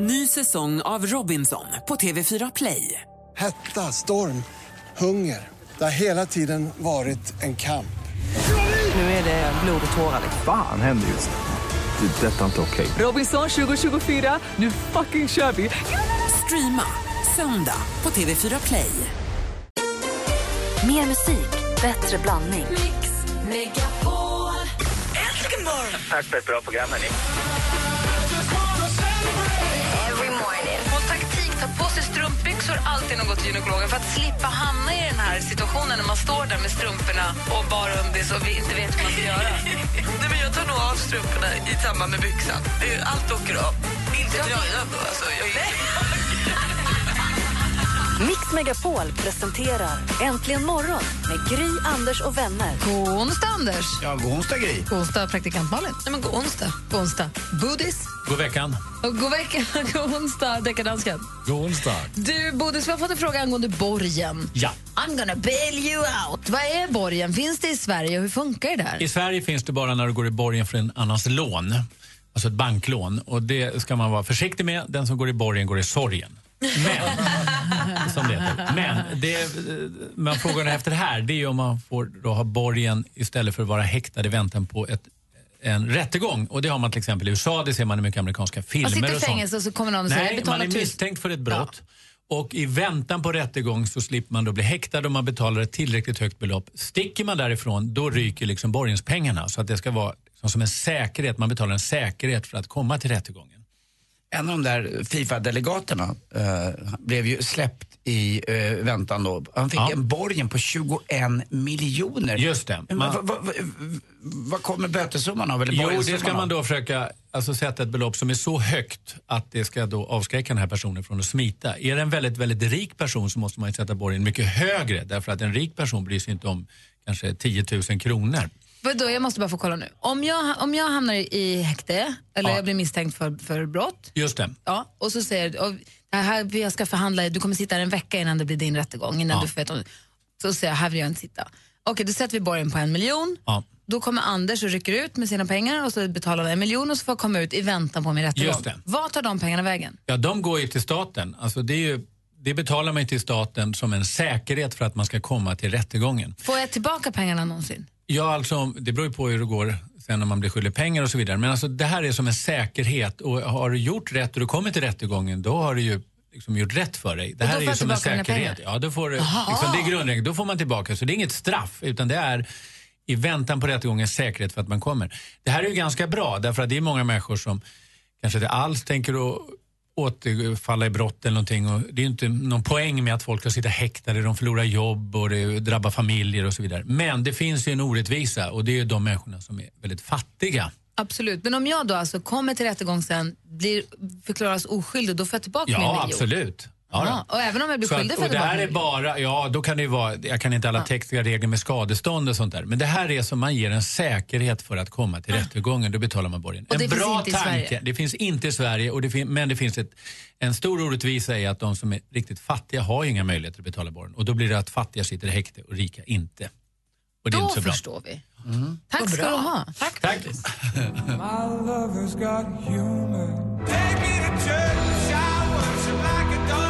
Ny säsong av Robinson på TV4 Play. Hetta, storm, hunger. Det har hela tiden varit en kamp. Nu är det blod och tårar. Fan händer just nu. Det. är Detta är inte okej. Robinson 2024, nu fucking kör vi! Streama söndag på TV4 Play. Mer musik, bättre blandning. Tack för ett bra program, hörni. Strumpbyxor alltid när går till gynekologen för att slippa hamna i den här situationen när man står där med strumporna och bara undis och vi inte vet hur man ska göra. Nej, men jag tar nog av strumporna i samband med byxan. Allt åker av. Inte tröjan då. Alltså, jag Mix Megapol presenterar Äntligen morgon med Gry, Anders och vänner. God onsdag, Anders. Ja, god onsdag, Gry. God onsdag, praktikant Malin. Nej, men god onsdag. God onsdag. Bodis. God veckan. Och god vecka. God onsdag, deckardansken. God onsdag. Du, Bodis, vi har fått en fråga angående borgen. Ja. I'm gonna bail you out. Vad är borgen? Finns det i Sverige och hur funkar det där? I Sverige finns det bara när du går i borgen för en annans lån. Alltså ett banklån. Och det ska man vara försiktig med. Den som går i borgen går i sorgen. Men, som det heter. Men det man frågar efter här det är om man får då ha borgen istället för att vara häktad i väntan på ett, en rättegång. Och det har man till exempel i USA, det ser man i mycket amerikanska filmer. Man sitter i och fängelse och så kommer någon och säger Nej, man är misstänkt för ett brott. Och i väntan på rättegång så slipper man då bli häktad om man betalar ett tillräckligt högt belopp. Sticker man därifrån då ryker liksom borgenspengarna. Så att det ska vara liksom som en säkerhet, man betalar en säkerhet för att komma till rättegången. En av de där Fifa-delegaterna eh, blev ju släppt i eh, väntan då. Han fick Ja. en borgen på 21 miljoner. Just det. Man- Vad kommer bötessumman av? Eller Jo, det ska man då försöka alltså, sätta ett belopp som är så högt att det ska då avskräcka den här personen från att smita. Är det en väldigt, väldigt rik person så måste man sätta borgen mycket högre därför att en rik person bryr sig inte om kanske 10 000 kronor. Vadå, jag måste bara få kolla nu. Om jag, om jag hamnar i- häkte, eller Ja. jag blir misstänkt för, för brott, Just det. ja, och så säger och det här, jag ska förhandla, du kommer sitta här en vecka innan det blir din rättegång, innan Ja. du får veta så säger jag, här vill jag inte sitta. Okej, då sätter vi borgen på en miljon. Ja. Då kommer Anders och rycker ut med sina pengar och så betalar han en miljon och så får jag komma ut i väntan på min rättegång. Vad tar de pengarna vägen? Ja, de går ju till staten. Alltså, det, är ju, det betalar man ju till staten som en säkerhet för att man ska komma till rättegången. Får jag tillbaka pengarna någonsin? Ja, alltså, det beror ju på hur det går sen när man blir skyldig pengar och så vidare. Men alltså, det här är som en säkerhet och har du gjort rätt och du kommer till rättegången då har du ju liksom gjort rätt för dig. Det Och här är ju som en säkerhet. Ja, då får du, liksom, det är grundregeln. Då får man tillbaka. Så det är inget straff utan det är i väntan på rättegången säkerhet för att man kommer. Det här är ju ganska bra därför att det är många människor som kanske inte alls tänker att återfalla i brott eller någonting. Och det är inte någon poäng med att folk ska sitta häktade, de förlorar jobb och det drabbar familjer och så vidare. Men det finns ju en orättvisa och det är ju de människorna som är väldigt fattiga. Absolut, men om jag då alltså kommer till rättegång sen, blir, förklaras oskyldig, då får jag tillbaka min Ja, miljon? absolut. Ja, och även om jag blir skyldig att, jag och det här är bara, ja då kan det ju vara, jag kan inte alla tekniska regler med skadestånd och sånt där. Men det här är som man ger en säkerhet för att komma till rättegången, då betalar man borgen. Och det en finns bra inte i tanke. Sverige? Det finns inte i Sverige, och det fin- men det finns ett, en stor orättvisa i att de som är riktigt fattiga har inga möjligheter att betala borgen. Och då blir det att fattiga sitter i häkte och rika inte. Och det är Då inte så bra. förstår vi. Tack ska du ha. Tack. Tack. Hosier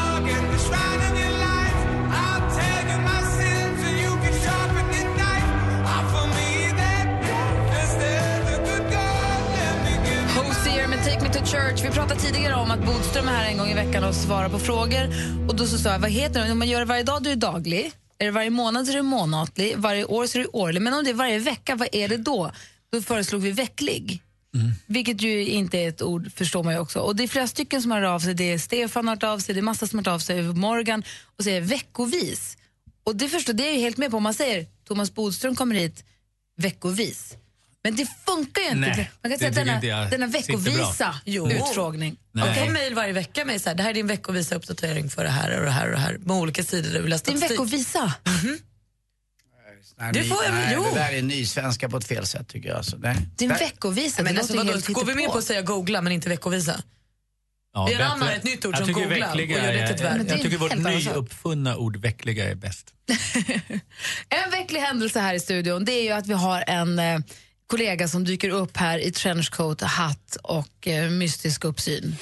med Take Me To Church. Vi pratade tidigare om att Bodström är här en gång i veckan och svarar på frågor. Och då så sa jag, vad heter det? Om man gör det varje dag, då är det daglig. Är det varje månad så är det månatlig. Varje år så är det årlig. Men om det är varje vecka, vad är det då? Då föreslog vi vecklig. Vilket ju inte är ett ord, förstår man ju också. Och det är flera stycken som har hört av sig. Det är Stefan har hört av sig, det är massa som har hört av sig, Morgan och säger veckovis. Och det förstår, det är jag helt med på. Om man säger Thomas Bodström kommer hit veckovis. Men det funkar ju inte. Nej, man kan säga denna, denna veckovisa Jo. utfrågning. Nej. Jag får mejl varje vecka med så här, det här är din veckovisa uppdatering för det här och det här och det här med olika sidor där vi läser Din veckovisa. Nej, Det ny- får nej, jo. Det där är nysvenska på ett fel sätt tycker jag. Alltså, nej. Din Där- veckovisa, Men det alltså, låter går vi med på att säga googla men inte veckovisa? Ja, Vi anammar ett nytt ord som googla och gör det till ett verb. Jag tycker vårt nyuppfunna ord veckliga är bäst. En vecklig händelse här i studion det är ju att vi har en eh, kollega som dyker upp här i trenchcoat, hatt och eh, mystisk uppsyn.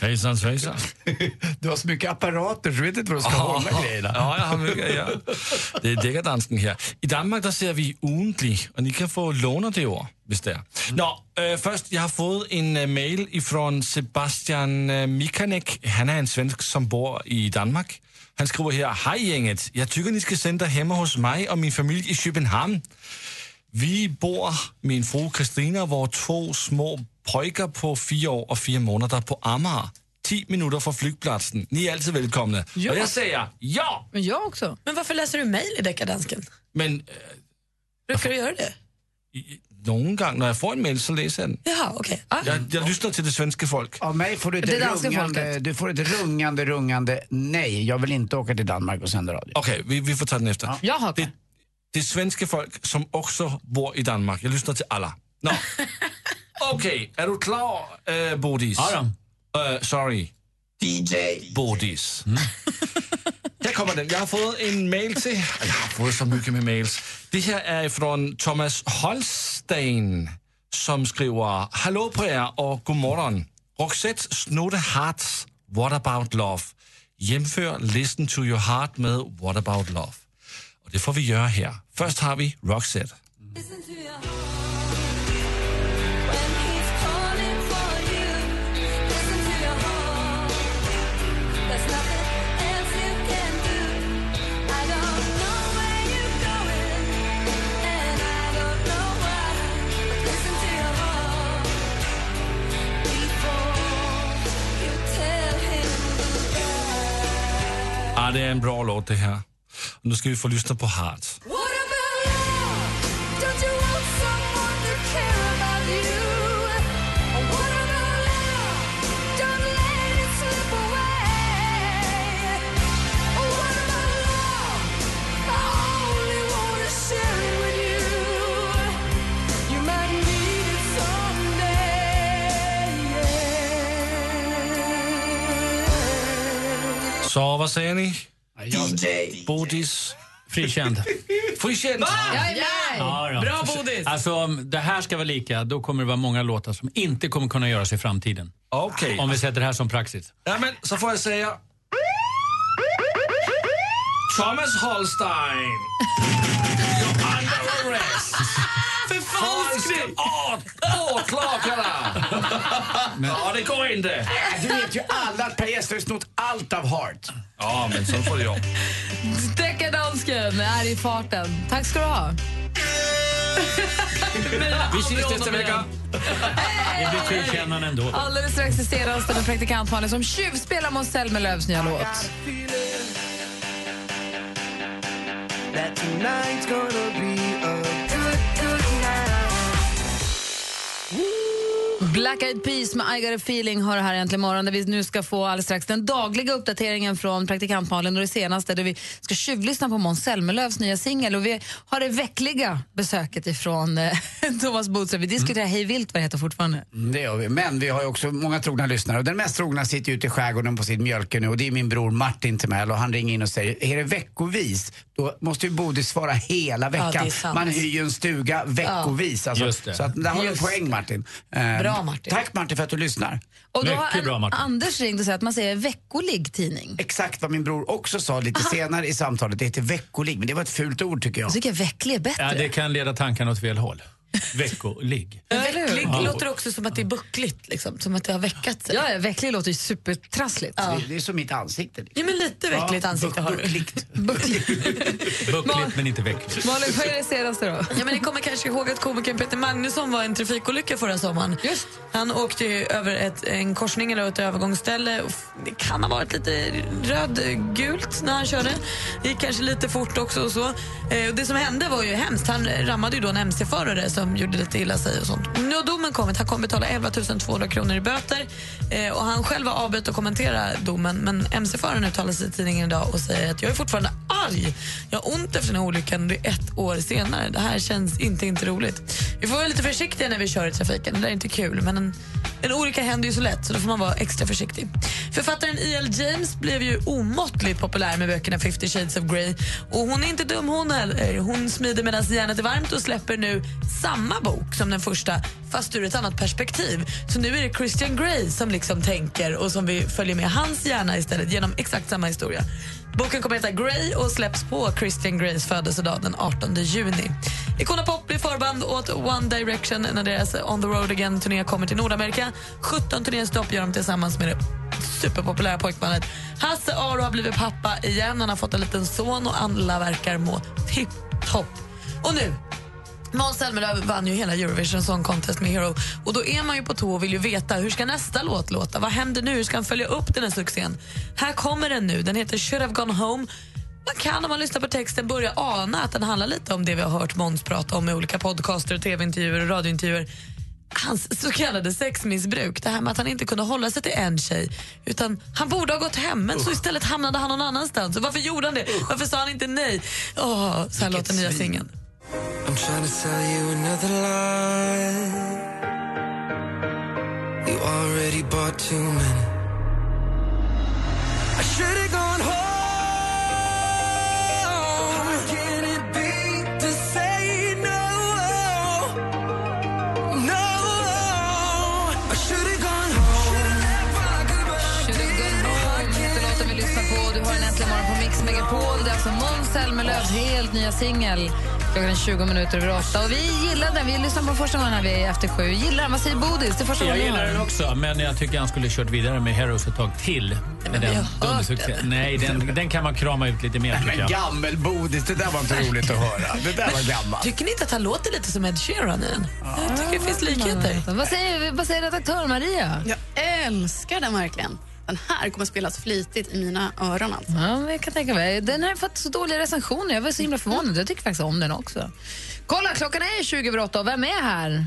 Hejsan svejsan. Du har så mycket apparater så du vet inte vad du ska hålla grejerna. Ja, jag har mycket, ja. Det är deckardansken här. I Danmark där ser vi ugentlig, och ni kan få låna det ord, hvis det är. Nå, øh, först, jag har fått en øh, mail ifrån Sebastian øh, Mikanek. Han är en svensk som bor i Danmark. Han skriver här, Hej gänget, jag tycker ni ska sända hemma hos mig och min familj i Köpenhamn. Vi bor, min fru Kristina och våra två små pojkar på fyra år och fyra månader på Amager. 10 minuter från flygplatsen. Ni är alltid välkomna. Ja. Och jag säger ja! Men jag också. Men varför läser du mejl i deckardansken? Men Brukar du göra det? någon gång när jag får en mail så läser jag den. Jaha, okej. Ah. Jag, jag lyssnar till det svenska folk. Av mig får du ett rungande, folket. du får ett rungande, rungande nej. Jag vill inte åka till Danmark och sända radio. Okej, vi, vi får ta den efter. Jag hakar. Det, är svenska folk som också bor i Danmark. Jag lyssnar till alla. Nå. Okej, är du klar, uh, Bodis? Ja. Uh, sorry. DJ Bodis. Här kommer den. Jag har fått en mail till... Jag har fått så mycket med mails. Det här är från Thomas Holstein som skriver Hallå på er och god morgon. Roxette snodde Hearts What about love? Jämför Listen to your heart med What about love? Det får vi göra här. Först har vi Roxette. Ja, det är en bra låt det här. Och nu ska vi få lyssna på Heart. Så vad säger ni? DJ. Bodis. Frikänd. Frikänd. Ja, då. Bra, Bodis! Alltså om det här ska vara lika, då kommer det vara många låtar som inte kommer kunna göras i framtiden. Okej. Om vi sätter det här som praxis. Ja, men så får jag säga... Thomas Holstein. Förfalskning! Åklagarna! Ja, det går inte. Du vet ju alla att Per Gessle har snott allt av Heart. Ja, men så får jag. Deckardansken är i farten. Tack ska du ha. Vi ses nästa vecka. Det blir frikännande ändå. Alldeles strax i Stenrösten med praktikant Malin som tjuvspelar Måns Zelmerlöws nya låt. Black Eyed Peas med I got a feeling har det här äntligen morgon där vi nu ska få alldeles strax den dagliga uppdateringen från praktikant Malin och det senaste där vi ska tjuvlyssna på Måns Zelmerlöws nya singel och vi har det veckliga besöket ifrån eh, Thomas Bodström. Vi diskuterar hej vilt vad det heter fortfarande. Mm, Det gör vi. Men vi har ju också många trogna lyssnare. Och den mest trogna sitter ju ute i skärgården på sitt mjölke nu och det är min bror Martin Timell och han ringer in och säger, är det veckovis? Då måste ju Bodis svara hela Ja, veckan. sant. Man hyr ju en stuga veckovis. Alltså. Just det. Så att där har du en poäng Martin. Eh, Bra, Martin. Tack Martin för att du lyssnar. Och då Mycket har bra, Martin. Anders ringt och sagt att man säger veckolig tidning. Exakt vad min bror också sa lite senare i samtalet. Det heter veckolig, men det var ett fult ord tycker jag. Jag tycker vecklig är bättre. Ja, det kan leda tankarna åt fel håll. Veckoligg. Vecklig Ja. låter också som att det är buckligt, liksom, som att det har väckat sig. Ja, ja, vecklig låter ju supertrassligt. Det, det är som mitt ansikte. Liksom. Ja, men lite veckligt ansikte har du. Buckligt. Buckligt men inte veckligt. Malin, vad är det senaste då? Ja, men ni kommer kanske ihåg att komikern Peter Magnusson var i en trafikolycka förra sommaren. Just. Han åkte ju över ett, en korsning eller ett övergångsställe. Det kan ha varit lite rödgult när han körde. Det gick kanske lite fort också. Och så. Eh, och det som hände var ju hemskt. Han rammade ju då en mc-förare som gjorde lite illa sig. och sånt. Nu har domen kommit. Han kommer betala 11 200 kronor i böter. Eh, och han själv har avböjt att kommentera domen. Men mc-föraren uttalar sig i tidningen idag och säger att jag är fortfarande arg. Jag har ont efter den här olyckan. Det är ett år senare. Det här känns inte, inte roligt. Vi får vara lite försiktiga när vi kör i trafiken. Det där är inte kul. Men en, en olycka händer ju så lätt så då får man vara extra försiktig. Författaren E.L. James blev ju omåttligt populär med böckerna 50 shades of Grey. Och hon är inte dum hon heller. Hon smider medan järnet är varmt och släpper nu samma bok som den första fast ur ett annat perspektiv. Så nu är det Christian Grey som liksom tänker och som vi följer med hans hjärna istället genom exakt samma historia. Boken kommer att heta Grey och släpps på Christian Greys födelsedag den 18 juni. Icona Pop blir förband åt One Direction när deras On the Road Again-turné kommer till Nordamerika. 17 turnéstopp gör de tillsammans med det superpopulära pojkbandet. Hasse Aro har blivit pappa igen. Han har fått en liten son och alla verkar må tipptopp. Och nu Måns Zelmerlöw vann ju hela Eurovision Song Contest med Hero. Och Då är man ju på tå och vill ju veta hur ska nästa låt låta. Vad händer nu? Hur ska han följa upp den här succén? Här kommer den nu. Den heter Should have gone home. Man kan om man lyssnar på texten börja ana att den handlar lite om det vi har hört Måns prata om i olika podcaster, tv-intervjuer och radiointervjuer. Hans så kallade sexmissbruk, det här med att han inte kunde hålla sig till en tjej utan han borde ha gått hem men så istället hamnade han någon annanstans. Varför gjorde han det? Varför sa han inte nej? Åh, så här låter nya singeln. I'm trying to tell you another lie. You already bought too many. I should have gone home. It be to say no? No. I should have gone home. Should have lyssnar på. Du har en äntligen morgon på Mix Megapol. Det är alltså Måns Zelmerlöws helt nya singel. Klockan är 20 minuter över åtta. Och vi gillar den. Vi lyssnar på första gången här vid efter sju. Gillar den. Vad säger Bodis? Det är första Jag gillar den också, men jag tycker han skulle kört vidare med Heroes ett tag till. Med vi har den den. Nej, den, den kan man krama ut lite mer tycker Men gammelbodis, det där var inte roligt att höra. Det där var gammalt. Tycker ni inte att han låter lite som Ed Sheeran i den? Jag tycker det finns likheter. Vad säger, vad säger redaktör Maria? Jag älskar den verkligen. Den här kommer spelas flitigt i mina öron. Alltså. Ja, jag kan tänka mig. Den har fått så dåliga recensioner. Jag var så himla förvånad. Jag tycker faktiskt om den också. Kolla, klockan är 20 över åtta. och Vem är här?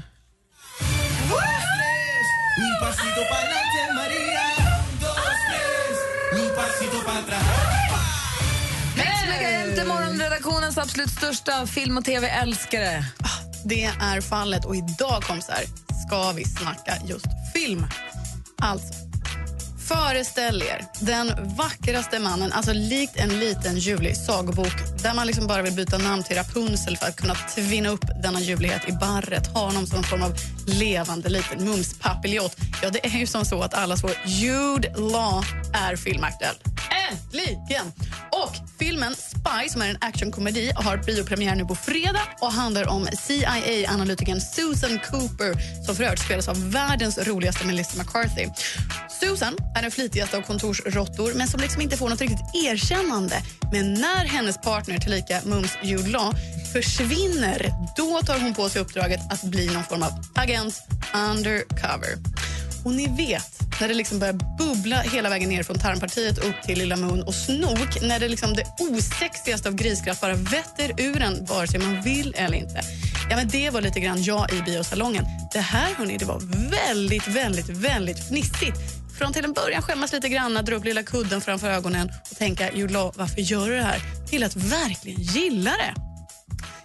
Mix morgonredaktionens absolut största film och tv-älskare. Det är fallet och idag kompisar ska vi snacka just film. Alltså, föreställ er den vackraste mannen, alltså likt en liten ljuvlig sagobok där man liksom bara vill byta namn till Rapunzel för att kunna tvinna upp denna ljuvlighet i barret, ha honom som en form av levande liten mumspapiljon. Ja, det är ju som så att allas vår Jude Law är filmaktuell. Äntligen! Och filmen Spy, som är en actionkomedi, har biopremiär nu på fredag och handlar om CIA-analytikern Susan Cooper som för övrigt spelas av världens roligaste Melissa McCarthy. Susan är den flitigaste av kontorsråttor men som liksom inte får något riktigt erkännande. Men när hennes partner, tillika Mums Jude Law, försvinner då tar hon på sig uppdraget att bli någon form av agent undercover. Och ni vet, när det liksom börjar bubbla hela vägen ner från tarmpartiet upp till lilla mun och snok, när det liksom det osexigaste av griskraft bara vetter ur en vare sig man vill eller inte. Ja, men det var lite grann jag i biosalongen. Det här hörni, det var väldigt, väldigt, väldigt fnissigt. Från till en början skämmas lite grann, dra upp lilla kudden framför ögonen och tänka, Law, varför gör du det här? Till att verkligen gilla det.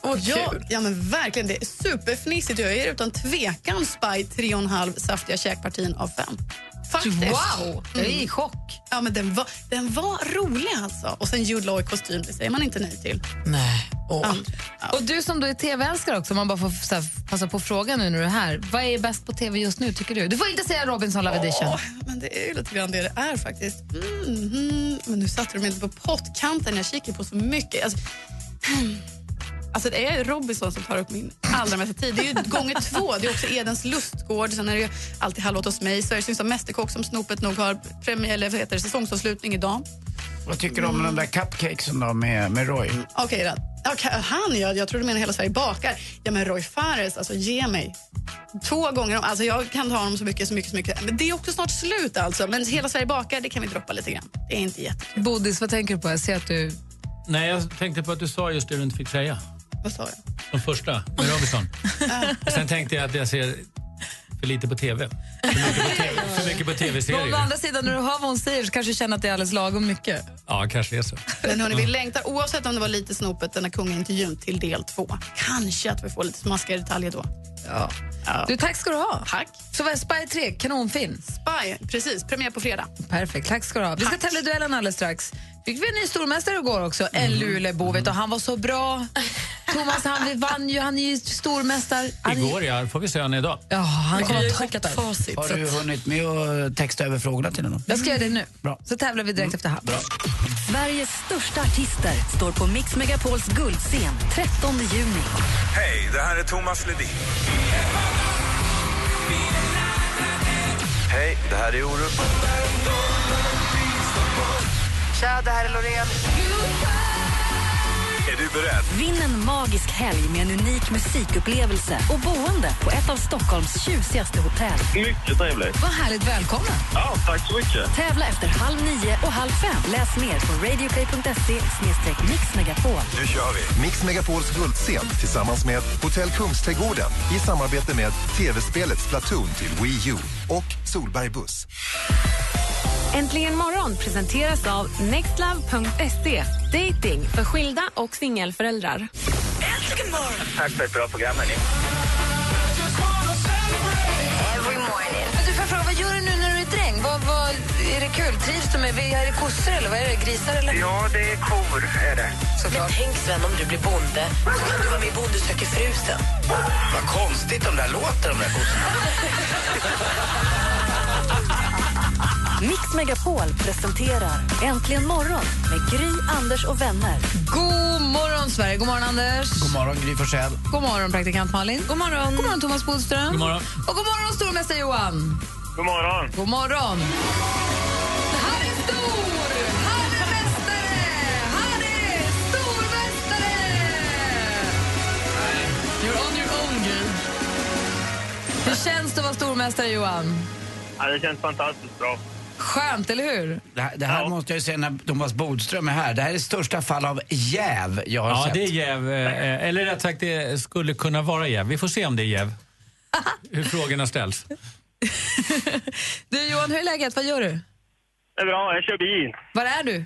Åh, ja, ja, men verkligen. Det är superfnissigt. Jag ger utan tvekan Spy 3,5 saftiga käkpartin av fem. Faktiskt. Wow! Jag är i chock. Ja, men den var, den var rolig alltså. Och sen Jude Law i kostym, det säger man inte nej till. Nej. And, ja. Och du som då är tv-älskare också, om man bara får så här, passa på att fråga nu när du är här. Vad är bäst på tv just nu tycker du? Du får inte säga Robinson Love Edition. Men det är ju lite grann det det är faktiskt. Mm, mm. Men nu satte du mig på pottkanten. Jag kikar på så mycket. Alltså, Alltså det är Robinson som tar upp min allra mesta tid. Det är ju gånger två. Det är också Edens lustgård. Sen är det ju alltid Halv åt hos mig. Sveriges yngsta mästerkock som snopet nog har premiär, eller vad heter det, säsongsavslutning idag. Vad tycker du om den där cupcakesen då med, med Roy? Okej då. Okej, han ja, jag tror du menar Hela Sverige bakar. Ja men Roy Fares, alltså ge mig. Två gånger om. Alltså jag kan ta honom så mycket, så mycket, så mycket. Men det är också snart slut alltså. Men Hela Sverige bakar, det kan vi droppa lite grann. Det är inte jättekul. Bodis, vad tänker du på? Jag ser att du... Nej, jag tänkte på att du sa just det du inte fick säga. Vad sa jag? Som första, med Robinson. Sen tänkte jag att jag ser för lite på TV. För mycket på TV för mycket på Å TV-serier. andra sidan, när du hör vad hon säger så kanske du känner att det är alldeles lagom mycket. Ja, kanske är så. Men hörni, vi längtar oavsett om det var lite snopet den här kungaintervjun till del två. Kanske att vi får lite smaskiga detaljer då. Ja. Du, tack ska du ha. Tack. Så vad är Spy 3? Kanonfilm? Spy, precis. Premiär på fredag. Perfekt, tack ska du ha. Vi ska tävla i duellen alldeles strax. Fick vi en ny stormästare igår också, en Lulebo, vet du, han var så bra. Thomas, han vann ju, han är ju stormästare. Han är- Igår, ja. Får vi se honom idag. Ja, han kommer har att facit. Har du hunnit med att texta över frågorna till honom? Jag ska göra det nu. Bra. Så tävlar vi direkt efter halv. Sveriges största artister står på Mix Megapols guldscen 13 juni. Hej, det här är Thomas Ledin. Hej, det här är Orup. Tja, det här är Loreen. Är du beredd? Vinn en magisk helg med en unik musikupplevelse och boende på ett av Stockholms tjusigaste hotell. Mycket trevligt. Vad härligt, välkomna. Ja, tack så mycket. Tävla efter halv nio och halv fem. Läs mer på radioplay.se mixmegapol. Nu kör vi. Mix Megapols guldscen tillsammans med Hotell Kungsträdgården i samarbete med tv-spelet Splatoon till Wii U och Solberg Buss. Äntligen morgon presenteras av nextlove.se. Dating för skilda och singelföräldrar. Äntligen morgon! Tack för ett bra program, hörni. Men du, får jag fråga, vad gör du nu när du är dräng? Vad, vad, är det kul? Trivs du med är det kossor eller vad är det? Grisar eller? Ja, det är kor, är det. Såklart. Tänk Sven, om du blir bonde så kan du vara med i Bonde söker fru sen. Vad konstigt de där låter, de där kossorna. Mix Megapol presenterar Äntligen morgon med Gry, Anders och vänner. God morgon, Sverige. God morgon, Anders. God morgon, Gry Forssell. God morgon, praktikant Malin. God morgon, god morgon Thomas Bodström. God morgon. Och god morgon, stormästare Johan. God morgon. God morgon. Han är stor! Han är mästare! Han är stormästare! You're on your own, Gry. Hur känns det att vara stormästare, Johan? Ja, det känns fantastiskt bra. Skönt, eller hur? Det här, det här måste jag ju säga när Thomas Bodström är här. Det här är det största fall av jäv jag har Ja, sett. det är jäv. eh, Eller rätt sagt, det skulle kunna vara jäv. Vi får se om det är jäv. Hur frågorna ställs. Du, Johan, hur är läget? Vad gör du? Det är bra, jag kör bil. Var är du?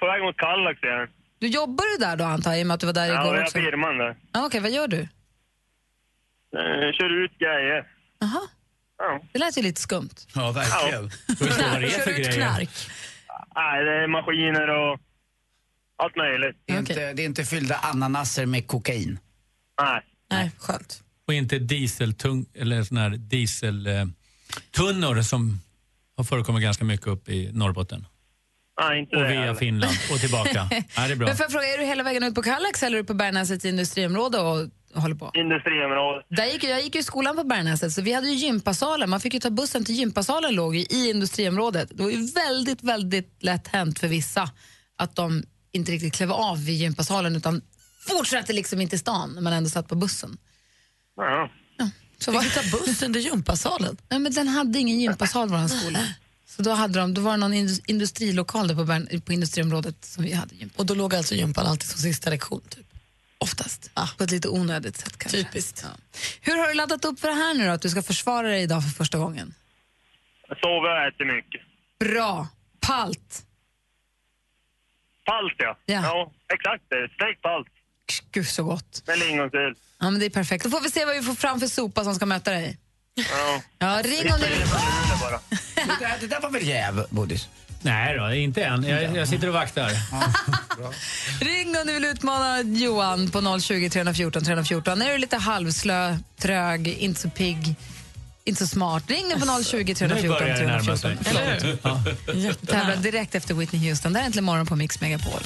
På väg mot Kallax igen. Du jobbar du där då, antar jag, i och med att du var där Ja, igår jag har också? firman där. Ja, Okej, vad gör du? Eh, kör ut grejer. Jaha. Ja. Det lät ju lite skumt. Ja, verkligen. Vi se vad det är för grejer. knark. Nej, det är maskiner och allt möjligt. Det är, inte, det är inte fyllda ananaser med kokain. Nej. Nej, skönt. Och inte dieseltung, eller sån här dieseltunnor som har förekommit ganska mycket upp i Norrbotten. Nej, inte Och det via heller. Finland och tillbaka. ja, det är bra. Men får jag fråga, är du hela vägen ut på Kallax eller är du på Bergnäsets industriområde och håller på? Industriområdet. Där gick, jag gick ju i skolan på Bergnäset, så vi hade ju gympasalen. Man fick ju ta bussen till gympasalen låg ju i industriområdet. Det var ju väldigt, väldigt lätt hänt för vissa att de inte riktigt klev av vid gympasalen utan fortsatte liksom inte i stan när man ändå satt på bussen. Ja. Så Fick var... du ta bussen till gympasalen? Nej, men den hade ingen gympasal, vår skola. Så då, hade de, då var det någon indus- industrilokal där på, på industriområdet som vi hade gympa. Och då låg alltså gympan alltid som sista lektion? Typ. Oftast. På ett lite onödigt sätt kanske. Typiskt. Ja. Hur har du laddat upp för det här nu då, att du ska försvara dig idag för första gången? Jag sover och äter mycket. Bra. Palt. Palt, ja. Ja. exakt det. Stekt palt. Gud så gott. Med lingonsylt. Ja, men det är perfekt. Då får vi se vad vi får fram för sopa som ska möta dig. Ja. Ja, ring om du vill. bara. Det där, det där var väl jäv, Bodis? Nej då, inte än. Jag, jag sitter och vaktar. Ring om du vill utmana Johan på 020 314 314. Är du lite halvslö, trög, inte så pigg, inte så smart, ring nu på 020 Nu 314 börjar det närma sig. 314. Eller hur? Ja. Tävlar direkt efter Whitney Houston. Det här är äntligen morgon på Mix Megapol.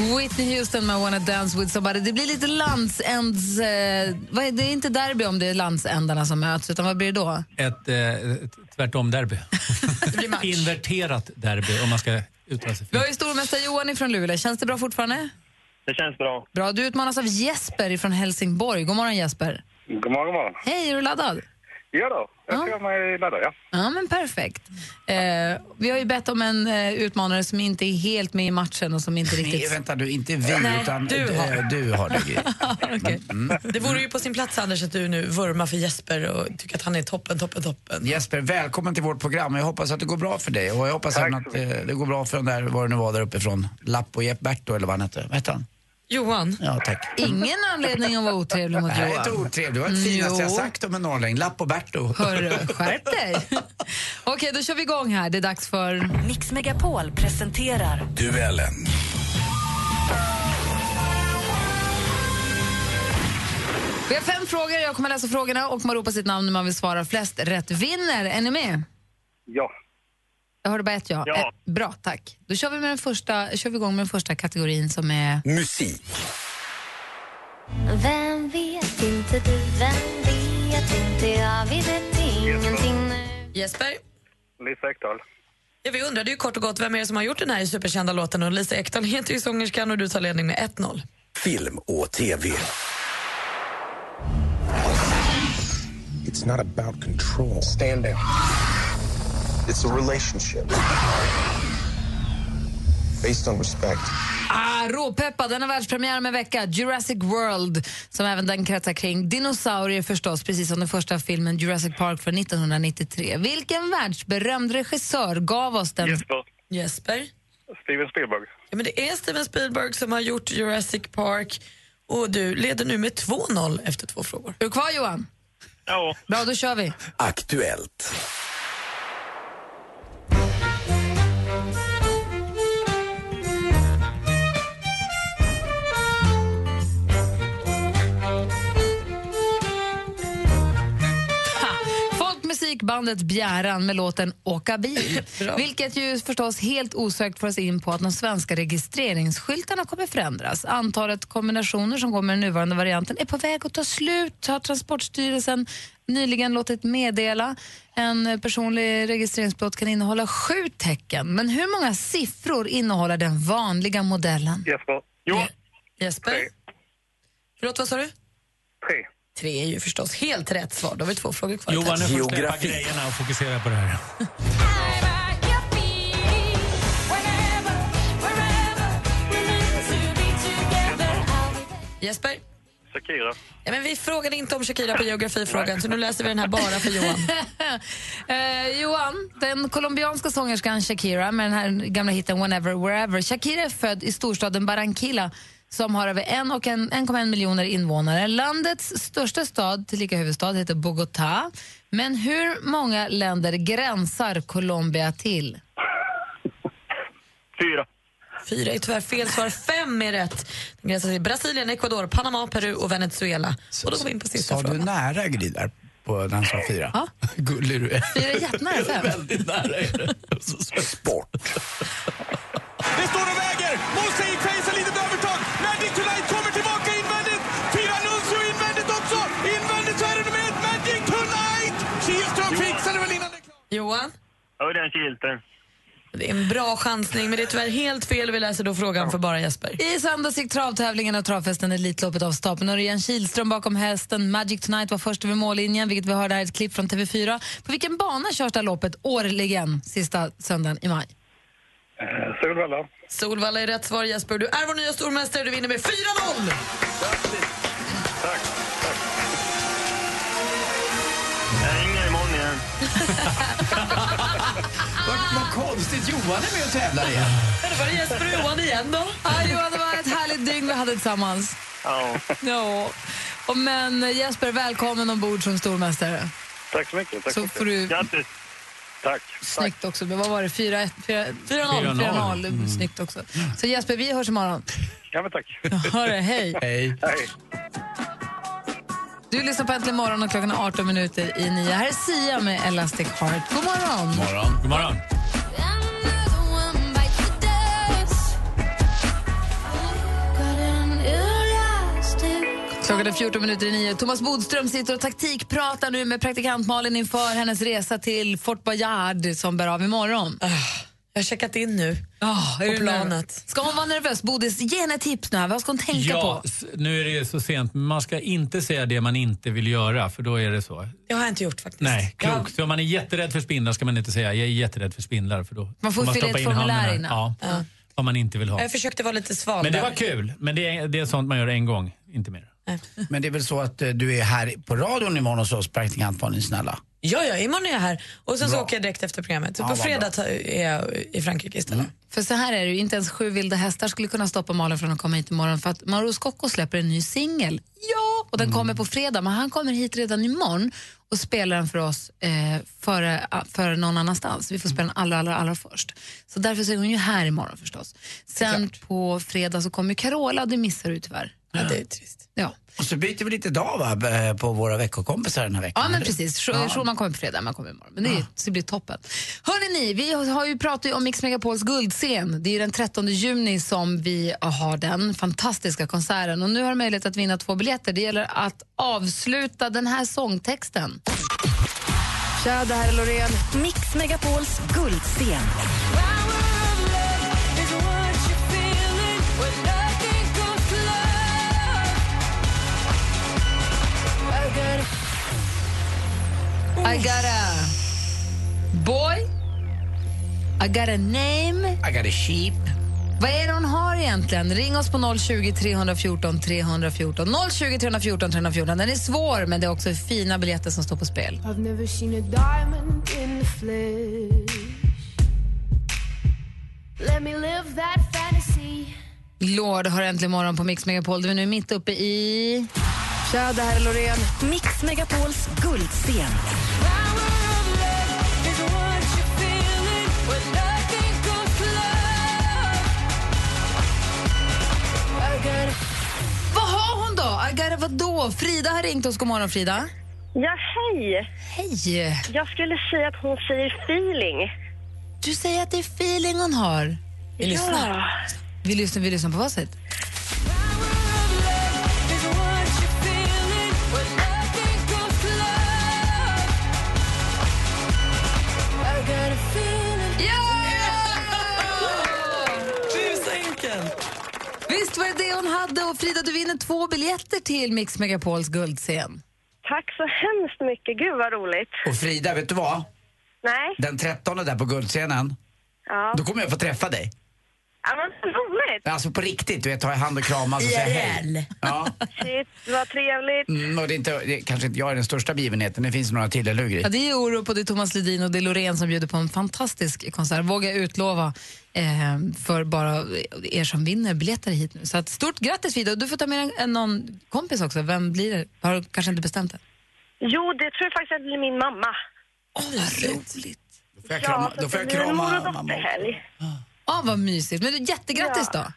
Whitney Houston med Wanna Dance With Somebody. Det blir lite landsänds... Eh, vad är, det är inte derby om det är landsändarna som möts, utan vad blir det då? Ett, eh, ett tvärtom-derby. Inverterat derby, om man ska uttala sig Vi har ju stormästare Johan från Luleå. Känns det bra fortfarande? Det känns bra. Bra. Du utmanas av Jesper från Helsingborg. God morgon Jesper. God morgon, god morgon. Hej, är du laddad? Ja då, jag kör mig laddad, ja. Ja, men perfekt. Eh, vi har ju bett om en eh, utmanare som inte är helt med i matchen och som inte riktigt... Nej, vänta du, inte vi Nej, utan du du har. du har det. Gry. Mm. Det vore ju på sin plats Anders att du nu vurmar för Jesper och tycker att han är toppen, toppen, toppen. Jesper, välkommen till vårt program. Jag hoppas att det går bra för dig och jag hoppas Tack även att eh, det går bra för den där, vad det nu var där uppifrån, Lapp och Berto eller vad han hette. Vad hette han? Johan. Ja, tack. Ingen anledning att vara otrevlig mot Nej, Johan. inte otrevlig. Det var det finaste jag Jo. sagt om en norrlänning. Lapp och Berto. Hörru, skärp dig. Okej, då kör vi igång här. Det är dags för... Mix Megapol presenterar Duellen. Vi har fem frågor. Jag kommer läsa frågorna och man ropar sitt namn när man vill svara. Flest rätt vinner. Är ni med? Ja. Jag hörde bara ett ja. Ja. Eh, bra, tack. Då kör vi, med den första, kör vi igång med den första kategorin som är... Musik. Vem vet inte du, vem vet inte jag, vi vet ingenting nu Jesper? Lisa Ekdahl. Ja, vi undrade ju kort och gott vem är det som har gjort den här superkända låten och Lisa Ekdahl heter ju sångerskan och du tar ledning med 1-0. Film och TV. It's not about control. Stand down. It's a relationship based on respect. Ah, råpeppad, den har världspremiär om en vecka. Jurassic World, som även den kretsar kring dinosaurier förstås, precis som den första filmen Jurassic Park från 1993. Vilken världsberömd regissör gav oss den? Jesper. Jesper? Steven Spielberg. Ja, men det är Steven Spielberg som har gjort Jurassic Park och du leder nu med 2-0 efter två frågor. Är du kvar Johan? Ja. Bra, då kör vi. Aktuellt. Folkmusikbandet Bjäran med låten Åka bil. Vilket ju förstås helt osökt får oss in på att de svenska registreringsskyltarna kommer förändras. Antalet kombinationer som går med den nuvarande varianten är på väg att ta slut, har Transportstyrelsen nyligen låtit meddela. En personlig registreringsplåt kan innehålla sju tecken. Men hur många siffror innehåller den vanliga modellen? Jesper. Johan. Jesper? Förlåt, vad sa du? Tre. Är ju förstås helt rätt svar. Då har vi två frågor kvar. Johan, nu får du släppa grejerna och fokusera på det här. Jesper? Shakira. Ja, men vi frågade inte om Shakira på geografifrågan så nu läser vi den här bara för Johan. Eh, Johan, den colombianska sångerskan Shakira med den här gamla hiten Whenever Wherever. Shakira är född i storstaden Barranquilla som har över en och en- 1,1 miljoner invånare. Landets största stad, tillika huvudstad, heter Bogotá. Men hur många länder gränsar Colombia till? Fyra. Fyra är tyvärr fel svar. Fem är rätt. Den gränsar till Brasilien, Ecuador, Panama, Peru och Venezuela. Och då går vi in på sista Sa du frågan. nära Gry där på den som fyra? Ja. Gullig du är. Fyra är jättenära fem. Väldigt nära är det. Sport. Det står och väger! Mosaic Johan? Örjan Kihlström. Det är en bra chansning, men det är tyvärr helt fel. Vi läser då frågan för bara Jesper. I söndags gick travtävlingen och travfesten Elitloppet av stapeln. Örjan Kihlström bakom hästen. Magic Tonight var först över mållinjen, vilket vi hörde här ett klipp från TV4. På vilken bana körs det här loppet årligen sista söndagen i maj? Eh, Solvalla. Solvalla är rätt svar Jesper. Du är vår nya stormästare. Du vinner med 4-0! Jag konstigt, Johan är med och tävlar igen. Det var Jesper och Johan igen då. Ja, Johan, det var ett härligt dygn vi hade tillsammans. Ja. Ja. Och men Jesper, välkommen ombord som stormästare. Tack så mycket. Tack Så mycket. får du- Grattis. Tack. Snyggt också. Men vad var det? 4-1? 4-0? 4-0. 4-0. Mm. Snyggt också. Så Jesper, vi hörs imorgon. Ja, men tack. Ha det, hej. Hej. Hej. Du lyssnar på Äntligen morgon och klockan är 18 minuter i 9. Här är Sia med Elastic Heart. God morgon! morgon. God morgon. Klockan är 14 minuter i 9. Thomas Bodström sitter och taktikpratar nu med praktikant Malin inför hennes resa till Fort Boyard som bär av imorgon. Jag har checkat in nu Oh, på planet. Ska hon vara nervös? Bodis, ge henne tips nu. här. Vad ska hon tänka Ja, på? nu är det så sent, men man ska inte säga det man inte vill göra, för då är det så. Det har jag inte gjort faktiskt. Nej, Jag- klokt. Så om man är jätterädd för spindlar ska man inte säga jag är jätterädd för spindlar, för då Man får fylla stoppa ett in handen innan. Ja, vad man inte vill ha. Jag försökte vara lite sval Men det där. var kul, men det är, det är sånt man gör en gång, inte mer. Men det är väl så att eh, du är här på radion imorgon hos oss, praktikant Malin, snälla? Ja, ja, imorgon är jag här. Och sen så Bra. åker jag direkt efter programmet. Så Ja, på fredag ta- är jag i Frankrike istället. För så här är det inte ens sju vilda hästar skulle kunna stoppa Malin från att komma hit imorgon för att Mauro Scocco släpper en ny singel. Ja! Och den kommer på fredag, men han kommer hit redan imorgon och spelar den för oss eh, före, före någon annanstans. Vi får spela den allra, allra, allra först. Så därför så är hon ju här imorgon förstås. Sen på fredag så kommer Carola det missar du tyvärr. Ja, det är trist. Ja. Och så byter vi lite dag va, eh, på våra veckokompisar den här veckan. Ja, men eller? precis. Sch- Schulman kommer på fredag, man kommer imorgon. Men det, är, så det blir toppen. Hörrni, ni, vi har ju pratat om Mix Megapols guldscen. Det är ju den 13 juni som vi har den fantastiska konserten. Och nu har du möjlighet att vinna två biljetter. Det gäller att avsluta den här sångtexten. Tja, det här är Loreen. Mix Megapols guldscen. I got a boy. I got a name. I got a sheep. Vad är det hon har egentligen? Ring oss på 020 314 314. 020 314 314. Den är svår, men det är också fina biljetter som står på spel. I've never seen a diamond in the flesh. Let me live that fantasy. Lord har äntligen morgon på Mix Megapol. Vi är nu mitt uppe i... Tja, det här är Loreen. Mix Megapols guldscen. Vad har hon då? Agara vadå? Frida har ringt oss. God morgon, Frida. Ja, hej! Hej! Jag skulle säga att hon säger feeling. Du säger att det är feeling hon har. Vi lyssnar. Vi lyssnar, vi lyssnar på vad sätt? Visst var det det hon hade? Och Frida, du vinner två biljetter till Mix Megapols guldscen. Tack så hemskt mycket. Gud vad roligt. Och Frida, vet du vad? Nej. Den 13 där på Guldscenen, Ja. då kommer jag få träffa dig. Ja, men så roligt. Alltså på riktigt, du vet, ta i hand och kramas och säga hej. Ja. Shit, vad trevligt. Mm, och det är inte, det kanske inte jag är den största begivenheten, det finns några till, eller hur? Ja, det är Orup och det är Thomas Ledin och det är Loreen som bjuder på en fantastisk konsert. Vågar jag utlova eh, för bara er som vinner biljetter hit nu. Så att, stort grattis. Och Du får ta med en, någon kompis också. Vem blir det? Har du kanske inte bestämt det? Jo, det tror jag faktiskt att det blir min mamma. Åh, vad roligt. Då får jag krama, Ja, då får jag krama mamma. Ja, vad mysigt. Men du, jättegrattis Ja. då.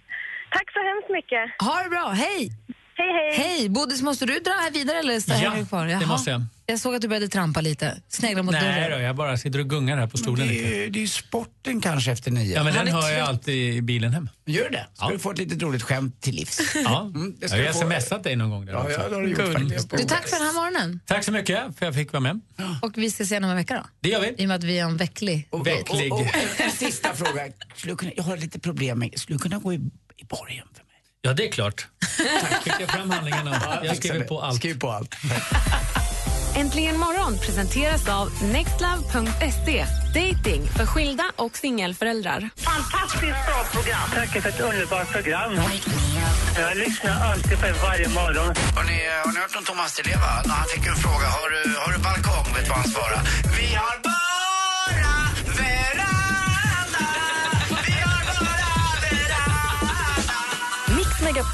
Tack så hemskt mycket. Ha det bra. Hej! Hej, hej. Hej! Bodis, måste du dra här vidare eller så Ja, du kvar? det Jaha. måste jag. Jag såg att du började trampa lite. Snegla mot Nej dörren. då, jag bara sitter och gungar här på stolen Det är, lite. ju, det är ju sporten kanske efter nio. Ja, men Han den är hör jag alltid i bilen hem. Gör det? Ska Ja. du få ett litet roligt skämt till livs? Ja, Mm, det jag ska har du få. smsat dig någon gång där Ja, också. ja, det har du gjort Kul. faktiskt. Du, tack för den här morgonen. Tack så mycket för att jag fick vara med. Och vi ses igen om en vecka då. Det gör vi. I och med att vi är en vecklig. Och, Vecklig. och, och, en, en sista fråga. Skulle du kunna, jag har lite problem med, skulle du kunna gå i, i borgen för? Ja, det är klart. Skicka fram handlingarna. Jag skriver på allt. Skriv på allt. Äntligen morgon presenteras av nextlove.se. Dating för skilda och singelföräldrar. Fantastiskt bra program. Tack för ett underbart program. Jag lyssnar alltid på er varje morgon. Har ni, har ni hört om Thomas Di Leva? När han fick en fråga, har du, har du balkong? Vet du vad han svarade? Vi har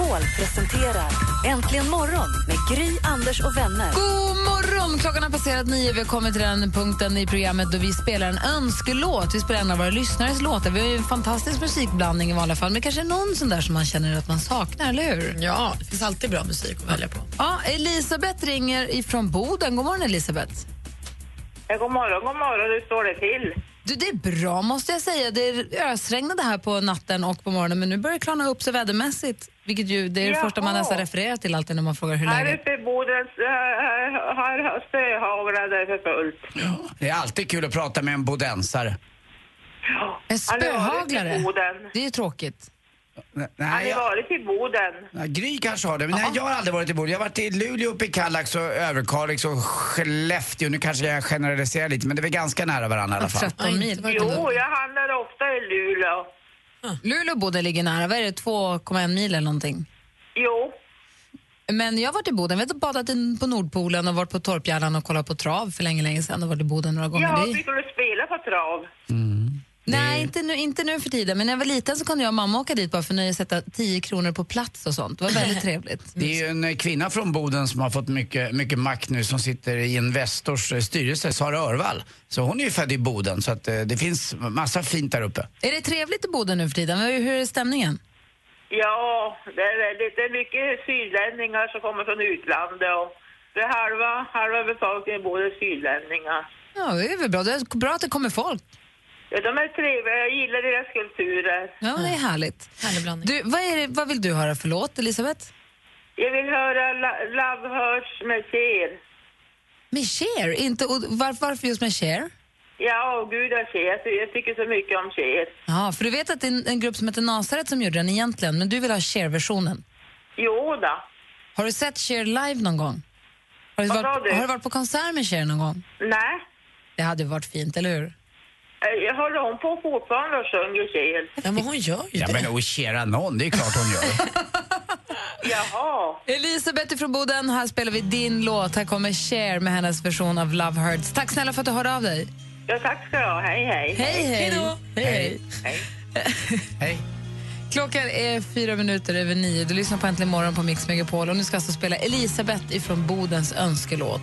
Megapol presenterar Äntligen morgon med Gry, Anders och vänner. God morgon! Klockan har passerat nio. Vi har kommit till den punkten i programmet då vi spelar en önskelåt. Vi spelar en av våra lyssnares låtar. Vi har ju en fantastisk musikblandning i vanliga fall, men kanske någon sån där som man känner att man saknar, eller hur? Ja, det finns alltid bra musik att välja på. Ja, Elisabeth ringer ifrån Boden. God morgon, Elisabeth. Ja, god morgon, god morgon. Hur står det till? Du, det är bra måste jag säga. Det ösregnade här på natten och på morgonen, men nu börjar det klarna upp sig vädermässigt. Vilket ju, det är det Jaha. första man nästan refererar till alltid när man frågar hur Här läget uppe i Boden äh, har spöhaglat det för fullt. Det är alltid kul att prata med en bodensare. En varit i spöhaglare? Boden. Det är ju tråkigt. Nej, har jag, varit i Boden. ja, Gry kanske har det, men nej, jag har aldrig varit i Boden. Jag har varit i Luleå, uppe i Kallax och Överkalix och Skellefteå. Nu kanske jag generaliserar lite, men det är väl ganska nära varandra i alla fall. 13 mil. Jo, jag handlar ofta i Luleå. Luleå och Boden ligger nära. Vad är det? 2,1 mil eller någonting? Jo. Men jag har varit i Boden. Jag har badat in på Nordpolen och varit på Torpgärlan och kollat på trav för länge, länge sedan. Och varit i Boden några gånger. Ja, fick du spela på trav? Nej, inte nu, inte nu för tiden. Men när jag var liten så kunde jag och mamma åka dit bara för nöje sätta 10 kronor på plats och sånt. Det var väldigt trevligt. Det är ju en kvinna från Boden som har fått mycket, mycket makt nu som sitter i Investors eh, styrelse, Sara Örvall. Så hon är ju född i Boden så att eh, det finns massa fint där uppe. Är det trevligt i Boden nu för tiden? Hur hur är stämningen? Ja, det är väldigt. Det är mycket sydlänningar som kommer från utlandet och det är halva, halva befolkningen bor i sydlänningar. Ja, det är väl bra. Det är bra att det kommer folk. Ja, de är trevliga. Jag gillar deras kulturer. Ja, det är härligt. Du, vad, är det, vad vill du höra för låt, Elisabeth? Jag vill höra La- Love Hurts med Cher. Med Cher? Inte, och varför, varför just med Cher? Ja, åh, gud jag Cher. Jag ty- Jag tycker så mycket om Cher. Ja, för du vet att det är en, en grupp som heter Nasaret som gjorde den egentligen, men du vill ha Cher-versionen. Jo då. Har du sett Cher live någon gång? Har du, Vad sa varit, du? har du varit på konsert med Cher någon gång? Nej. Det hade varit fint, eller hur? Eh, Jag håller hon på fortfarande och sjunger Cher. Ja, men hon gör ju Ja men och Chera någon, det är klart hon gör. Jaha. Elisabeth från Boden, här spelar vi din låt. Här kommer Cher med hennes version av Love Hurts. Tack snälla för att du hörde av dig. Ja, tack ska du ha. Hej, hej. Hej, hej. Hej, hej. Hej. Klockan är fyra minuter över nio. Du lyssnar på Äntligen morgon på Mix Megapol och nu ska alltså spela Elisabeth ifrån Bodens önskelåt.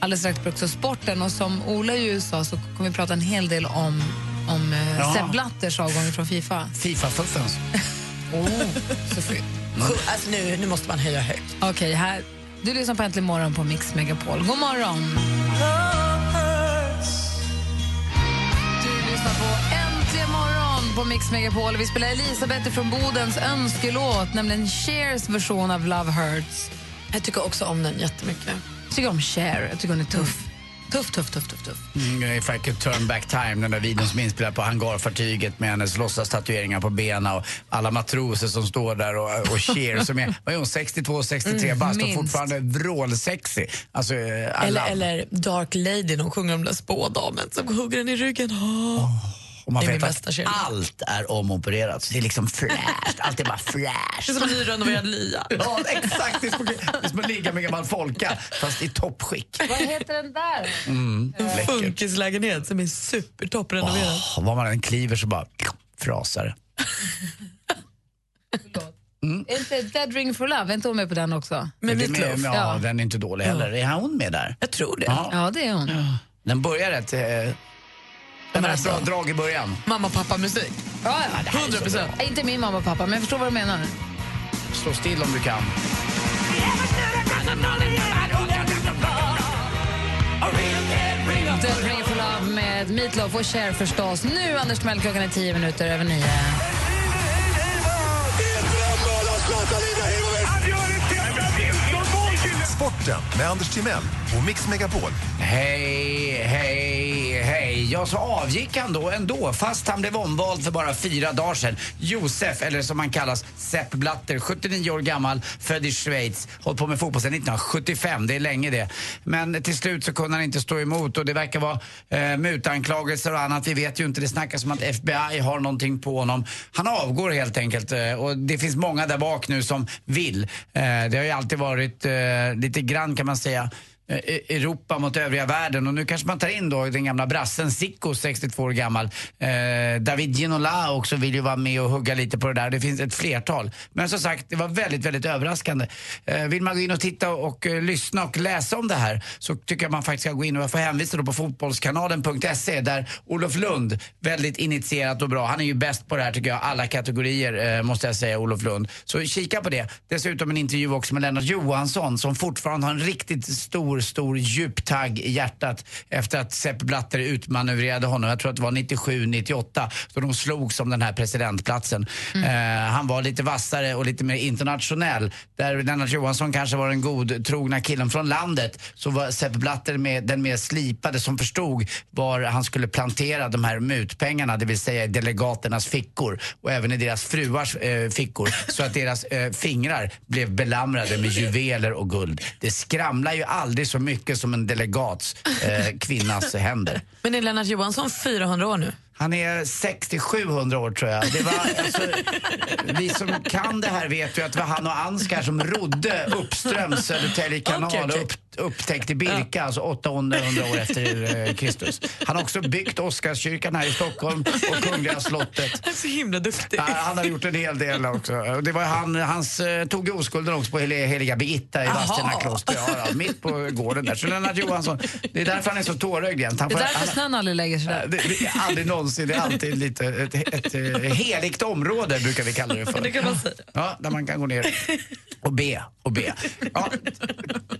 Alldeles strax blir också sporten och som Ola ju sa så kommer vi prata en hel del om, om eh, Ja. Sepp Blatters avgång från Fifa. Fifa-fuffens. Oh, så fint. Alltså, nu, nu måste man höja högt. Okej, här. Du lyssnar på Äntligen morgon på Mix Megapol. God morgon! Du lyssnar på Äntligen morgon på Mix Megapol. Vi spelar Elisabeth från Bodens önskelåt, nämligen Chers version av Love Hurts. Jag tycker också om den jättemycket. Jag tycker om Cher. Jag tycker hon är tuff. Tuff, tuff, tuff, tuff, tuff. Mm, If I could turn back time, den där videon som är inspelad på hangarfartyget med hennes låtsastatueringar på benen och alla matroser som står där och, och Cher som är, vad är hon, 62, 63 Mm, bast och minst. fortfarande vrålsexy. Alltså, eh, alla. Eller, eller Dark Lady, hon sjunger om den där spådamen som hugger den i ryggen. Åh. Och man det är min vet bästa att allt är omopererat. Så det är liksom fräscht, allt är bara fräscht. Det är som en nyrenoverad lia. Ja, exakt. Det är som, det är som att ligga med gammal folka, fast i toppskick. Vad heter den där? Mm, funkislägenhet som är supertopprenoverad. Åh, var man än kliver så bara frasar det. Är inte Dead Ring for Love, är inte hon med på den också? Med Meatloaf? Ja, Ja. den är inte dålig heller. Är hon med där? Jag tror det. Ja, ja det är hon. Den börjar rätt... Den ett bra drag i början. Mamma pappa musik. Ja, här så 100 procent. ja. Inte min mamma och pappa, men jag förstår vad du menar. Stå still om du kan. Dead Ring for Love med Meatloaf och Cher förstås. Nu, Anders Timell, klockan är tio minuter över nio. Sporten med Anders Timell och Mix Megapol. Hej, hej. Ja, så avgick han då ändå, fast han blev omvald för bara fyra dagar sedan. Josef, eller som han kallas, Sepp Blatter, 79 år gammal, född i Schweiz. Hållit på med fotboll sedan 1975, det är länge det. Men till slut så kunde han inte stå emot och det verkar vara eh, mutanklagelser och annat. Vi vet ju inte, det snackas om att FBI har någonting på honom. Han avgår helt enkelt eh, och det finns många där bak nu som vill. Eh, det har ju alltid varit eh, lite grann kan man säga Eh, e- Europa mot övriga världen och nu kanske man tar in då den gamla brassen Sicko, 62 år gammal. Eh, David Ginola också vill ju vara med och hugga lite på det där. Det finns ett flertal. Men som sagt, det var väldigt, väldigt överraskande. Eh, vill man gå in och titta och eh, lyssna och läsa om det här så tycker jag man faktiskt ska gå in och jag får hänvisa då på fotbollskanalen.se där Olof Lund, väldigt initierat och bra. Han är ju bäst på det här tycker jag, alla kategorier eh, måste jag säga, Olof Lund. Så kika på det. Dessutom en intervju också med Lennart Johansson som fortfarande har en riktigt stor stor, stor djuptagg i hjärtat efter att Sepp Blatter utmanövrerade honom. Jag tror att det var 97, 98 då de slogs om den här presidentplatsen. Eh, han var lite vassare och lite mer internationell. Där Lennart Johansson kanske var den godtrogna killen från landet så var Sepp Blatter med, den mer slipade som förstod var han skulle plantera de här mutpengarna, det vill säga i delegaternas fickor och även i deras fruars eh, fickor så att deras eh, fingrar blev belamrade med juveler och guld. Det skramlar ju aldrig så mycket som en delegats eh, kvinnas händer. Men är Lennart Johansson 400 år nu? Han är 60-700 år tror jag. Det var, alltså, vi som kan det här vet ju att det var han och Ansgar som rodde uppströms Södertälje kanal Okej, okej. Upp, upptäckt i Birka, alltså 800 år efter eh, Kristus. Han har också byggt Oscarskyrkan här i Stockholm och Kungliga slottet. Han är så himla duktig. Ja, han har gjort en hel del också. Och Det var han, hans eh, tog oskulden också på hel- heliga Birgitta i. Vadstena kloster. Ja, ja, mitt på gården där. Så Lennart Johansson, det är därför han är så tårögd jämt. Det är därför han- snön aldrig lägger sig där. det, det aldrig någonsin, det är alltid lite ett, ett, ett heligt område brukar vi kalla det för. Det kan man säga. Ja, där man kan gå ner och be och be. Ja,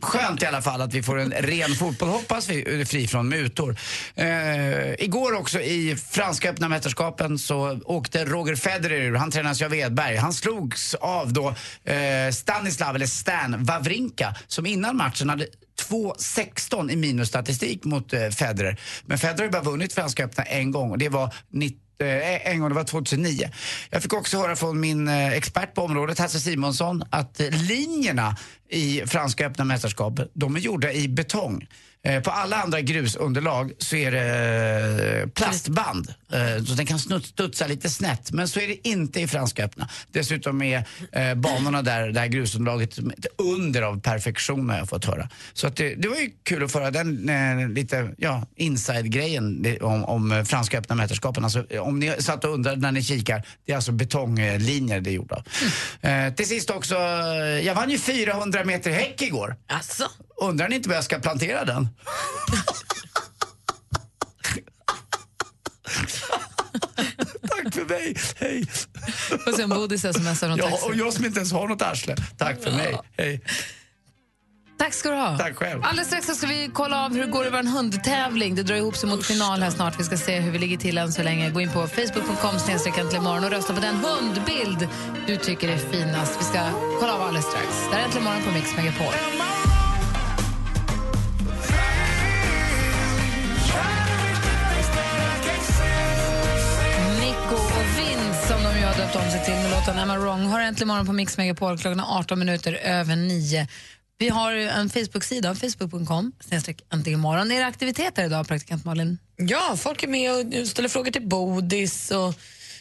skönt i alla fall att vi får en ren fotboll. Hoppas vi fri från mutor. Eh, igår också i Franska öppna mästerskapen så åkte Roger Federer ur. Han tränas ju av Edberg. Han slogs av då eh, Stanislav, eller Stan Wawrinka, som innan matchen hade 2-16 i minusstatistik mot eh, Federer. Men Federer har bara vunnit Franska öppna en gång och det var 90 eh, en gång, det var 2009. Jag fick också höra från min eh, expert på området, Hasse Simonsson, att eh, linjerna i Franska öppna mästerskapet, de är gjorda i betong. Eh, På alla andra grusunderlag så är det eh, plastband, eh, så den kan studsa lite snett. Men så är det inte i Franska öppna. Dessutom är banorna där, det här grusunderlaget ett under av perfektion har jag fått höra. Så att det, det var ju kul att föra den eh, lite ja, inside-grejen om, om Franska öppna mästerskapen. Alltså, om ni satt och undrade när ni kikar, det är alltså betonglinjer det är gjort av. Eh, till sist också, jag vann ju 400 meter häck igår. Alltså? Undrar ni inte vad jag ska plantera den? Tack för mig, hej. Får se om Bodis smsar något Ja, taxi. och jag som inte ens har något arsle. Tack för mig, hej. Tack ska du ha. Tack själv. Alldeles strax ska vi kolla av hur det går i vår hundtävling. Det drar ihop sig mot final här snart. Vi ska se hur vi ligger till än så länge. Gå in på facebook.com snedstreck morgon och rösta på den hundbild du tycker är finast. Vi ska kolla av alldeles strax. Det här är Äntligen morgon på Mix Megapol. Som de ju har döpt om sig till med låten Am I wrong har äntligen morgon på Mix Megapol klockan är 18 minuter över 9. Vi har en Facebook-sida, facebook.com, snedstreck äntligen morgon. Är det aktiviteter idag, praktikant Malin? Ja, folk är med och ställer frågor till Bodis och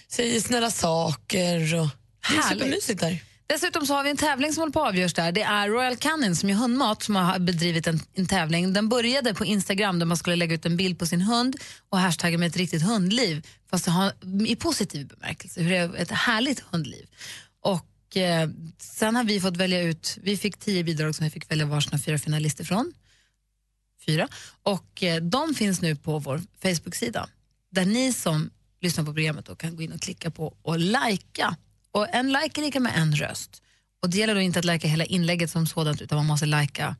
säger snälla saker. Och... Det är supermysigt där. Dessutom så har vi en tävling som håller på att avgörs där. Det är Royal Canin som är hundmat som har bedrivit en, en tävling. Den började på Instagram där man skulle lägga ut en bild på sin hund och hashtagga med ett riktigt hundliv. Fast det har, i positiv bemärkelse, hur det är ett härligt hundliv. Och eh, sen har vi fått välja ut, vi fick tio bidrag som vi fick välja varsina fyra finalister från. Fyra. Och eh, de finns nu på vår Facebook-sida. Där ni som lyssnar på programmet då kan gå in och klicka på och lajka. Och en like är lika med en röst. Och det gäller då inte att lajka hela inlägget som sådant utan man måste lajka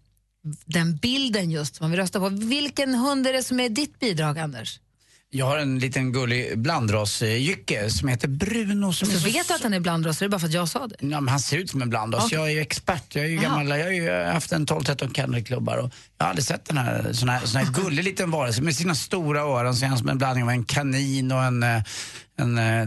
den bilden just som man vill rösta på. Vilken hund är det som är ditt bidrag, Anders? Jag har en liten gullig blandrasjycke som heter Bruno. Som Så är så vet du att han är blandras, så är det bara för att jag sa det? Ja, men han ser ut som en blandras. Okej. Jag är ju expert. Jag, är ju gammal, jag har ju haft en 12-13 kennelklubbar och jag har aldrig sett den här sån här, sån här gullig liten varelse med sina stora öron. Ser han som en blandning av en kanin och en, eh, en, eh,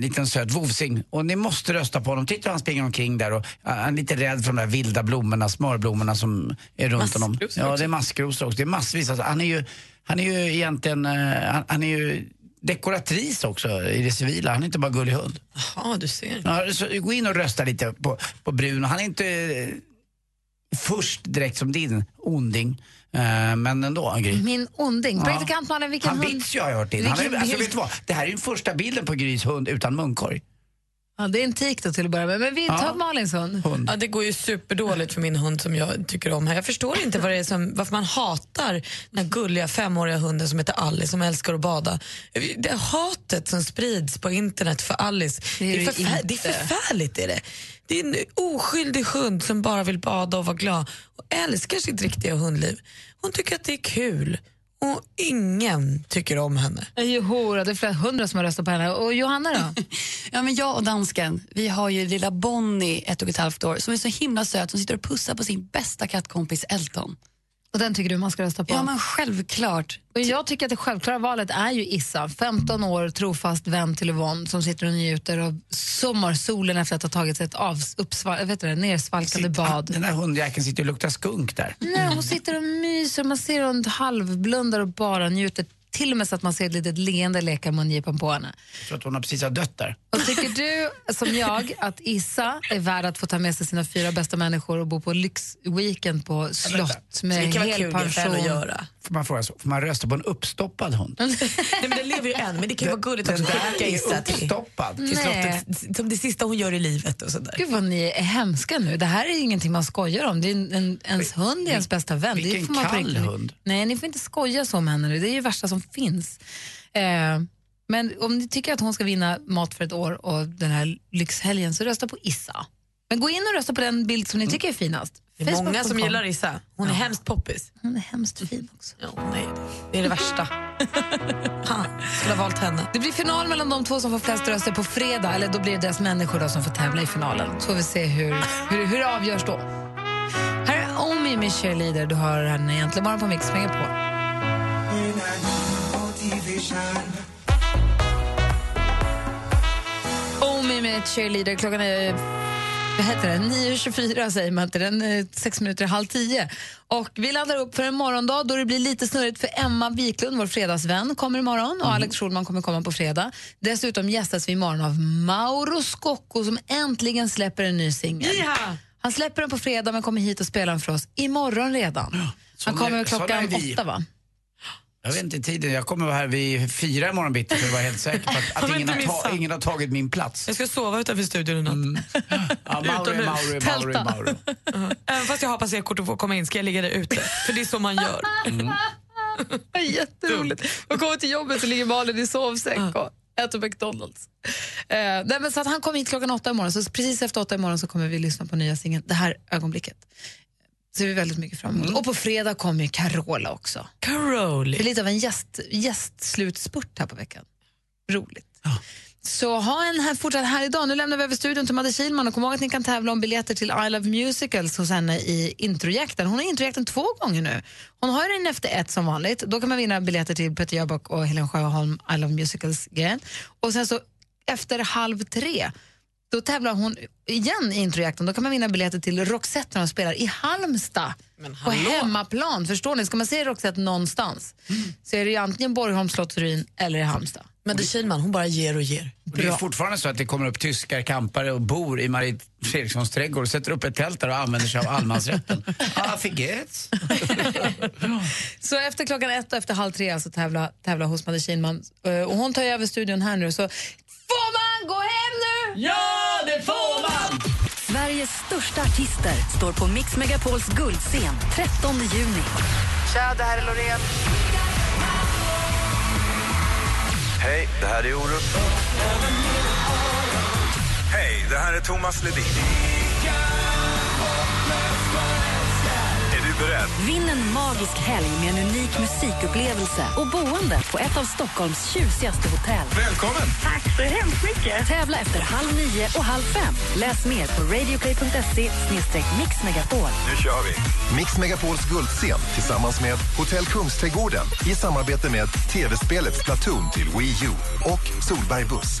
liten söt vovsing. Och ni måste rösta på honom. Titta hur han springer omkring där och ja, han är lite rädd för de där vilda blommorna, smörblommorna som är runt honom. Maskrosor Ja, också. det är maskrosor också. Det är massvis. Alltså, han är ju, han är ju egentligen, eh, han, han är ju dekoratris också i det civila. Han är inte bara gullig hund. Ja, du ser. Ja, så gå in och rösta lite på, på Bruno. Han är inte eh, först direkt som din onding, men ändå Gry. Min onding. Ja. Praktikant Malin, vilken Han hund? bits ju har jag hört till. Han är, alltså, vet du vad? Det här är ju den första bilden på Grys hund utan munkorg. Ja, det är en tik då till att börja med. Men vi tar Malins hund. Ja, det går ju superdåligt för min hund som jag tycker om här. Jag förstår inte vad det är som, varför man hatar den gulliga femåriga hunden som heter Alice som älskar att bada. Det hatet som sprids på internet för Alice, det är är, det förfär- inte. det är förfärligt. Är det. det är en oskyldig hund som bara vill bada och vara glad och älskar sitt riktiga hundliv. Hon tycker att det är kul och ingen tycker om henne. Jo, det är flera hundra som har röstat på henne. Och Johanna då? Ja, men jag och dansken, vi har ju lilla Bonnie, ett och ett halvt år, som är så himla söt, som sitter och pussar på sin bästa kattkompis Elton. Och den tycker du man ska rösta på? Ja, men självklart. Och jag tycker att det självklara valet är ju Issa, 15 år, trofast vän till Yvonne som sitter och njuter av sommarsolen efter att ha tagit ett av, uppsval, vet du, nersvalkande bad. Den där hundjäkeln sitter och luktar skunk där. Nej, hon sitter och myser, man ser hon halvblundar och bara njuter. Till och med så att man ser ett litet leende leka mungipan på henne. Jag tror att hon har precis har dött där. Och tycker du, som jag, att Issa är värd att få ta med sig sina fyra bästa människor och bo på lyxweekend på slott med Det kan hel henne att pension? göra. Får man fråga så? Får man rösta på en uppstoppad hund? Nej, men den lever ju än, men det kan ju vara gulligt Den också. där Skicka är Issa till, uppstoppad. till slottet som det sista hon gör i livet. Och sådär. Gud vad ni är hemska nu. Det här är ju ingenting man skojar om. Det är en, en, ens hund är ens bästa vän. vilken det får man på kall hund. Nej, ni får inte skoja så om henne nu. Det är ju det värsta som finns. Eh, men om ni tycker att hon ska vinna mat för ett år och den här lyxhelgen så rösta på Issa. Men gå in och rösta på den bild som ni tycker är finast. Det är många som gillar Issa. Hon är hemskt poppis. Hon är hemskt fin också. Ja, nej, det är det värsta. Skulle ha valt henne. Det blir final mellan de två som får flest röster på fredag. Eller då blir det deras människor då som får tävla i finalen. Så får vi se hur, hur, hur det avgörs då. Här är Omi med Cheerleader. Du har henne egentligen bara på Mix Megapol. Omi med Cheerleader. Klockan är vad heter det? 9.24 säger man inte, den är sex minuter i halv tio. Och vi laddar upp för en morgondag då det blir lite snurrigt för Emma Wiklund, vår fredagsvän, kommer imorgon och Alex Schulman kommer komma på fredag. Dessutom gästas vi imorgon av Mauro Scocco som äntligen släpper en ny singel. Han släpper den på fredag men kommer hit och spelar den för oss imorgon redan. Han kommer klockan åtta va? Jag vet inte tiden. Jag kommer vara här vid fyra imorgon bitti för att vara helt säker på att, att ingen, har ta, ingen har tagit min plats. Jag ska sova utanför studion i natt. Ja, Mauro, är Mauro, är Mauro, är Mauro. Även fast jag har passerkort och får komma in ska jag ligga där ute. För det är så man gör. Jätteroligt. Och kommer till jobbet så ligger Malin i sovsäck och äter McDonalds. Eh, nej, men så att han kommer hit klockan åtta imorgon, så precis efter åtta imorgon så kommer vi lyssna på nya singeln Det här ögonblicket. Ser vi väldigt mycket fram emot. Och på fredag kommer ju Carola också. Carola. Det är lite av en gäst, gästslutspurt här på veckan. Roligt. Så ha en här, fortsatt härlig dag. Nu lämnar vi över studion till Madde Kihlman och kom ihåg att ni kan tävla om biljetter till I Love Musicals hos henne i introjakten. Hon har introjakten två gånger nu. Hon har den efter ett som vanligt. Då kan man vinna biljetter till Peter Jöback och Helen Sjöholm I Love Musicals-grejen. Och sen så efter halv tre då tävlar hon igen i introjakten. Då kan man vinna biljetter till Roxette när de spelar i Halmstad. På hemmaplan. Förstår ni? Ska man se Roxette någonstans så är det ju antingen Borgholms slottsruin eller i Halmstad. Men det Kihlman, hon bara ger och ger. Och det är fortfarande så att det kommer upp tyskar, kampare och bor i Marie Fredrikssons trädgård och sätter upp ett tält där och använder sig av allemansrätten. ah, förgets. Så efter klockan ett och efter halv tre alltså tävla, tävla hos Madde Kihlman. Eh, Och hon tar ju över studion här nu. Så får man gå hem? Ja, det får man! Sveriges största artister står på Mix Megapols guldscen 13 juni. Tja, det här är Loreen. Hej, det här är Orup. Hej, det här är Thomas Ledin. Du beredd? Vinn en magisk helg med en unik musikupplevelse och boende på ett av Stockholms tjusigaste hotell. Välkommen! Tack så hemskt mycket. Tävla efter halv nio och halv fem. Läs mer på radioplay.se mixmegapol. Nu kör vi! Mix Megapols guldscen tillsammans med Hotell Kungsträdgården i samarbete med tv-spelet Splatoon till Wii U och Solberg Buss.